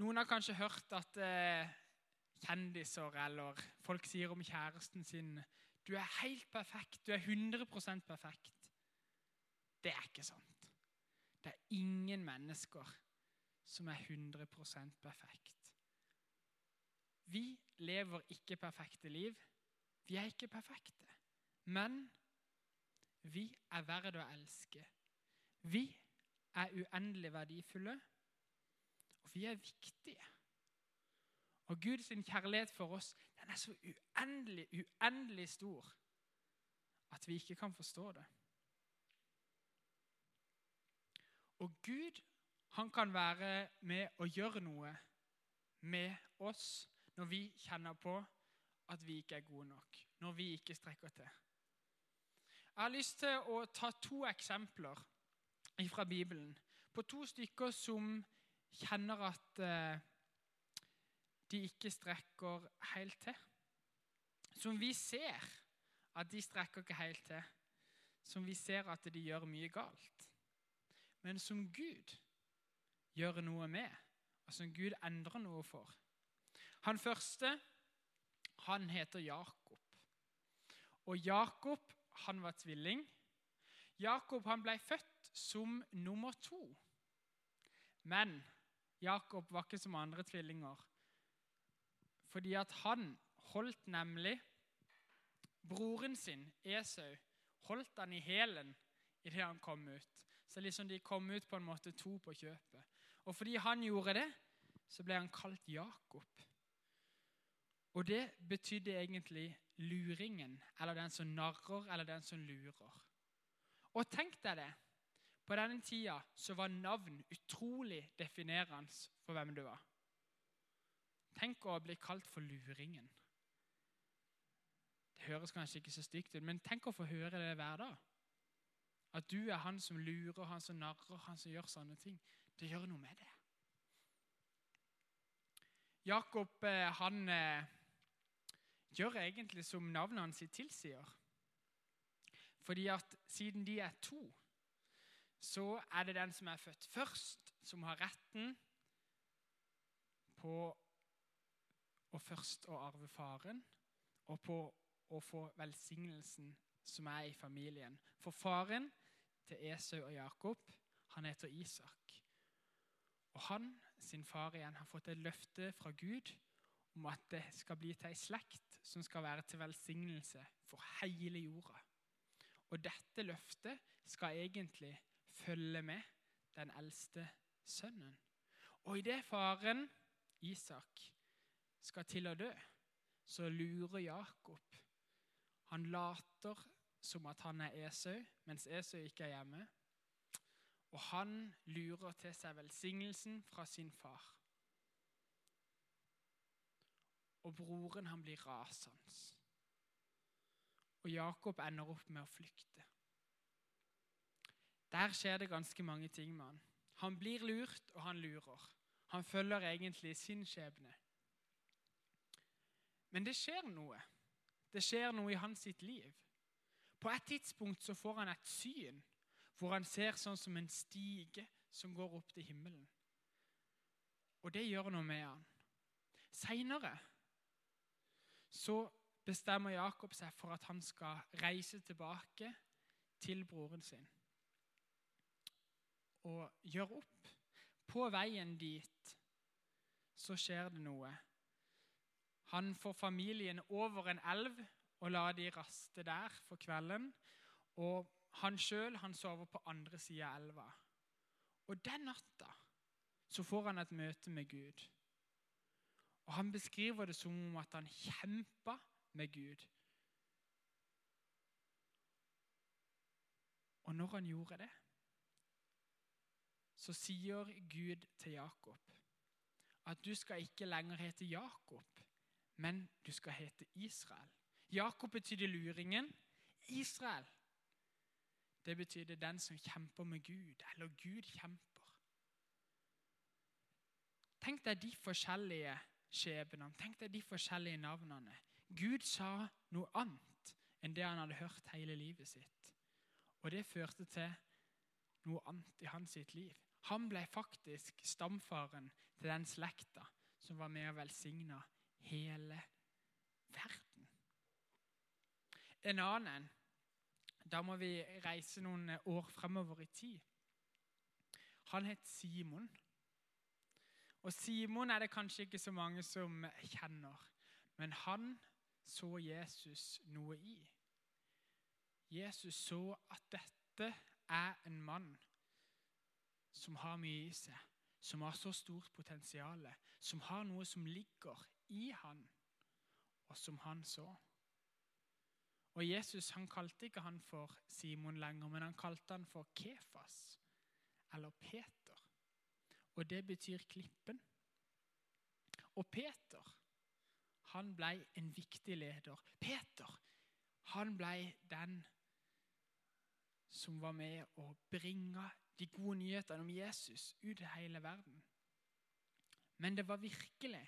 Noen har kanskje hørt at eh, kjendiser eller folk sier om kjæresten sin du er helt perfekt, du er 100% perfekt. Det er ikke sant. Det er ingen mennesker som er 100% perfekt. Vi lever ikke perfekte liv. Vi er ikke perfekte. Men vi er verd å elske. Vi er uendelig verdifulle, og vi er viktige. Og Guds kjærlighet for oss den er så uendelig, uendelig stor at vi ikke kan forstå det. Og Gud han kan være med å gjøre noe med oss når vi kjenner på at vi ikke er gode nok, når vi ikke strekker til. Jeg har lyst til å ta to eksempler fra Bibelen på to stykker som kjenner at eh, de ikke strekker helt til. Som vi ser at de strekker ikke helt til. Som vi ser at de gjør mye galt. Men som Gud gjør noe med, og som Gud endrer noe for. Han første han heter Jakob. Og Jakob han var tvilling. Jakob han ble født som nummer to. Men Jakob var ikke som andre tvillinger. Fordi at han holdt nemlig broren sin, Esau, holdt han i hælen idet han kom ut. Så liksom de kom ut på en måte to på kjøpet. Og fordi han gjorde det, så ble han kalt Jakob. Og det betydde egentlig luringen, eller den som narrer, eller den som lurer. Og tenk deg det. På denne tida så var navn utrolig definerende for hvem du var. Tenk å bli kalt for luringen. Det høres kanskje ikke så stygt ut, men tenk å få høre det hver dag. At du er han som lurer, han som narrer, han som gjør sånne ting. Det gjør noe med det. Jakob eh, han eh, gjør egentlig som navnet hans tilsier. Fordi at siden de er to, så er det den som er født først, som har retten på å først å arve faren, og på å få velsignelsen som er i familien. For faren til Esau og Jakob, han heter Isak. Og han, sin far igjen, har fått et løfte fra Gud om at det skal bli til ei slekt som skal være til velsignelse for hele jorda. Og dette løftet skal egentlig følge med den eldste sønnen. Og idet faren, Isak, skal til å dø, så lurer Jakob. Han later som at han er Esau, mens Esau ikke er hjemme. Og han lurer til seg velsignelsen fra sin far. Og broren han blir rasende. Og Jakob ender opp med å flykte. Der skjer det ganske mange ting med han. Han blir lurt, og han lurer. Han følger egentlig sin skjebne. Men det skjer noe. Det skjer noe i hans sitt liv. På et tidspunkt så får han et syn hvor han ser sånn som en stige som går opp til himmelen. Og det gjør noe med han. Seinere så bestemmer Jakob seg for at han skal reise tilbake til broren sin og gjøre opp. På veien dit så skjer det noe. Han får familien over en elv og lar de raste der for kvelden. Og han sjøl sover på andre sida av elva. Og den natta så får han et møte med Gud. Og Han beskriver det som om at han kjempa med Gud. Og når han gjorde det, så sier Gud til Jakob at du skal ikke lenger hete Jakob, men du skal hete Israel. Jakob betydde luringen. Israel det betydde den som kjemper med Gud, eller Gud kjemper. Tenk deg de forskjellige skjebnene. Tenk deg de forskjellige navnene. Gud sa noe annet enn det han hadde hørt hele livet sitt. Og det førte til noe annet i hans sitt liv. Han ble faktisk stamfaren til den slekta som var med og velsigna hele verden. En annen Da må vi reise noen år fremover i tid. Han het Simon. Og Simon er det kanskje ikke så mange som kjenner, men han så Jesus noe i. Jesus så at dette er en mann som har mye i seg, som har så stort potensial, som har noe som ligger i han, og som han så. Og Jesus han kalte ikke han for Simon lenger, men han kalte han for Kefas, eller Peter. Og det betyr klippen. Og Peter, han ble en viktig leder. Peter, han ble den som var med å bringe de gode nyhetene om Jesus ut i hele verden. Men det var virkelig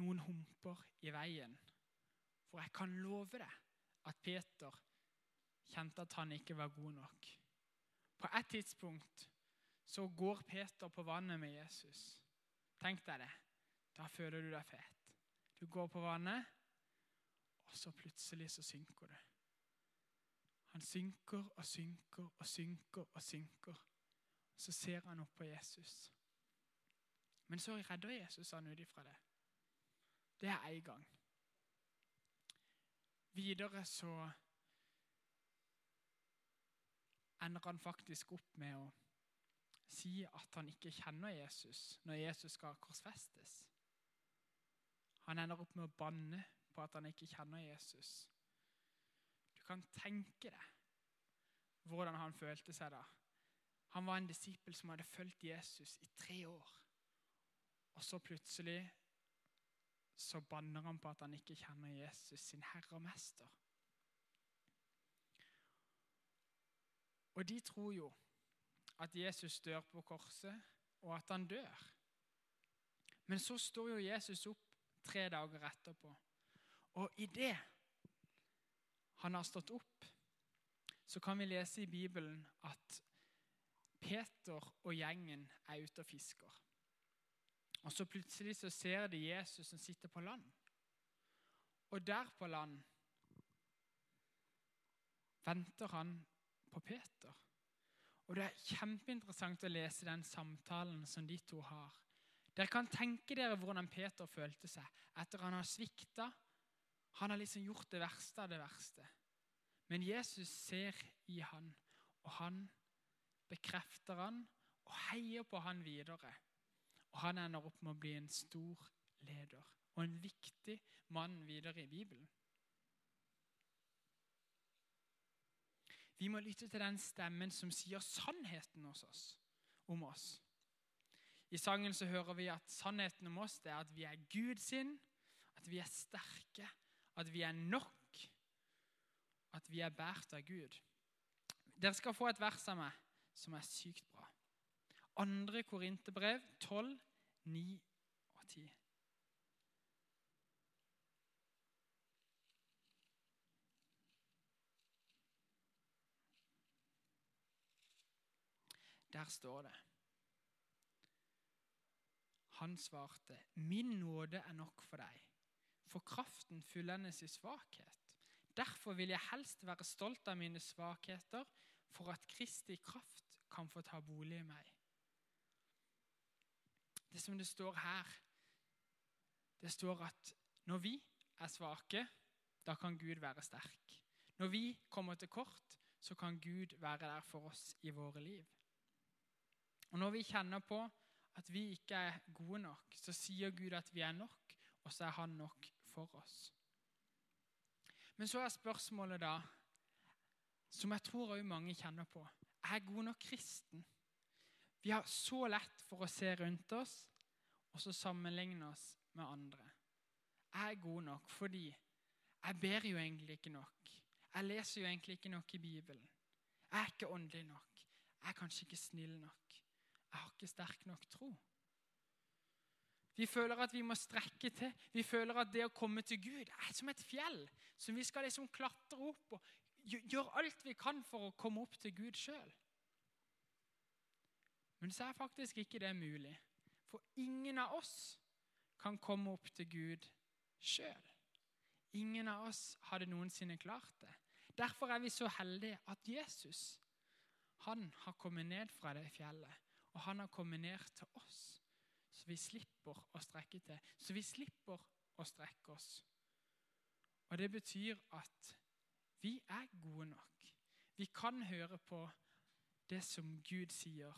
noen humper i veien. For jeg kan love deg at Peter kjente at han ikke var god nok. På et tidspunkt så går Peter på vannet med Jesus. Tenk deg det. Da føler du deg fet. Du går på vannet, og så plutselig så synker du. Han synker og synker og synker og synker. Så ser han opp på Jesus. Men så redder Jesus han ut ifra det. Det er én gang. Videre så ender han faktisk opp med å si at han ikke kjenner Jesus når Jesus skal korsfestes. Han ender opp med å banne på at han ikke kjenner Jesus. Kan tenke deg hvordan han følte seg da. Han var en disippel som hadde fulgt Jesus i tre år. Og så plutselig så banner han på at han ikke kjenner Jesus, sin herre og mester. Og de tror jo at Jesus dør på korset, og at han dør. Men så står jo Jesus opp tre dager etterpå. Og i det han har stått opp, så kan vi lese i Bibelen at Peter og gjengen er ute og fisker. Og så plutselig så ser de Jesus som sitter på land. Og der på land venter han på Peter. Og Det er kjempeinteressant å lese den samtalen som de to har. Dere kan tenke dere hvordan Peter følte seg etter han har svikta. Han har liksom gjort det verste av det verste. Men Jesus ser i han, og han bekrefter han og heier på han videre. Og han ender opp med å bli en stor leder og en viktig mann videre i Bibelen. Vi må lytte til den stemmen som sier sannheten oss, om oss. I sangen så hører vi at sannheten om oss det er at vi er Gud sin, at vi er sterke, at vi er nok, at vi er båret av Gud. Dere skal få et vers av meg som er sykt bra. Andre Korinterbrev 12, 9 og 10. Der står det Han svarte, 'Min nåde er nok for deg, for kraften fullendes i svakhet.' Derfor vil jeg helst være stolt av mine svakheter, for at Kristi kraft kan få ta bolig i meg. Det som det står her, det står at når vi er svake, da kan Gud være sterk. Når vi kommer til kort, så kan Gud være der for oss i våre liv. Og Når vi kjenner på at vi ikke er gode nok, så sier Gud at vi er nok, og så er Han nok for oss. Men så er spørsmålet da, som jeg tror òg mange kjenner på Er jeg god nok kristen? Vi har så lett for å se rundt oss og så sammenligne oss med andre. Jeg er god nok fordi jeg ber jo egentlig ikke nok. Jeg leser jo egentlig ikke nok i Bibelen. Jeg er ikke åndelig nok. Jeg er kanskje ikke snill nok. Jeg har ikke sterk nok tro. Vi føler at vi må strekke til. Vi føler at det å komme til Gud er som et fjell som vi skal liksom klatre opp og gjøre alt vi kan for å komme opp til Gud sjøl. Men så er faktisk ikke det mulig. For ingen av oss kan komme opp til Gud sjøl. Ingen av oss hadde noensinne klart det. Derfor er vi så heldige at Jesus han har kommet ned fra det fjellet, og han har kommet ned til oss. Så vi slipper å strekke til. Så vi slipper å strekke oss. Og det betyr at vi er gode nok. Vi kan høre på det som Gud sier,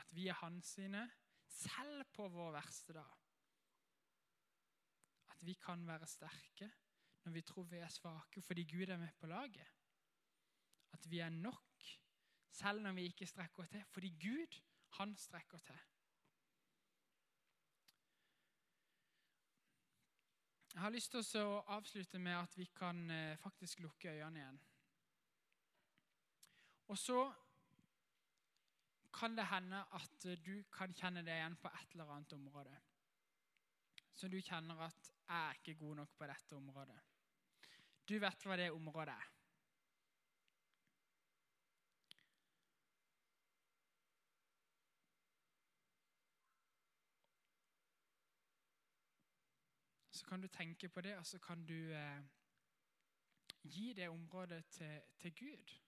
at vi er hans sine, selv på vår verste dag. At vi kan være sterke når vi tror vi er svake fordi Gud er med på laget. At vi er nok selv når vi ikke strekker til, fordi Gud, han strekker til. Jeg har lyst til å avslutte med at vi kan eh, faktisk lukke øynene igjen. Og så kan det hende at du kan kjenne det igjen på et eller annet område. Så du kjenner at 'jeg er ikke god nok på dette området'. Du vet hva det området er. Kan du tenke på det, og så kan du eh, gi det området til, til Gud.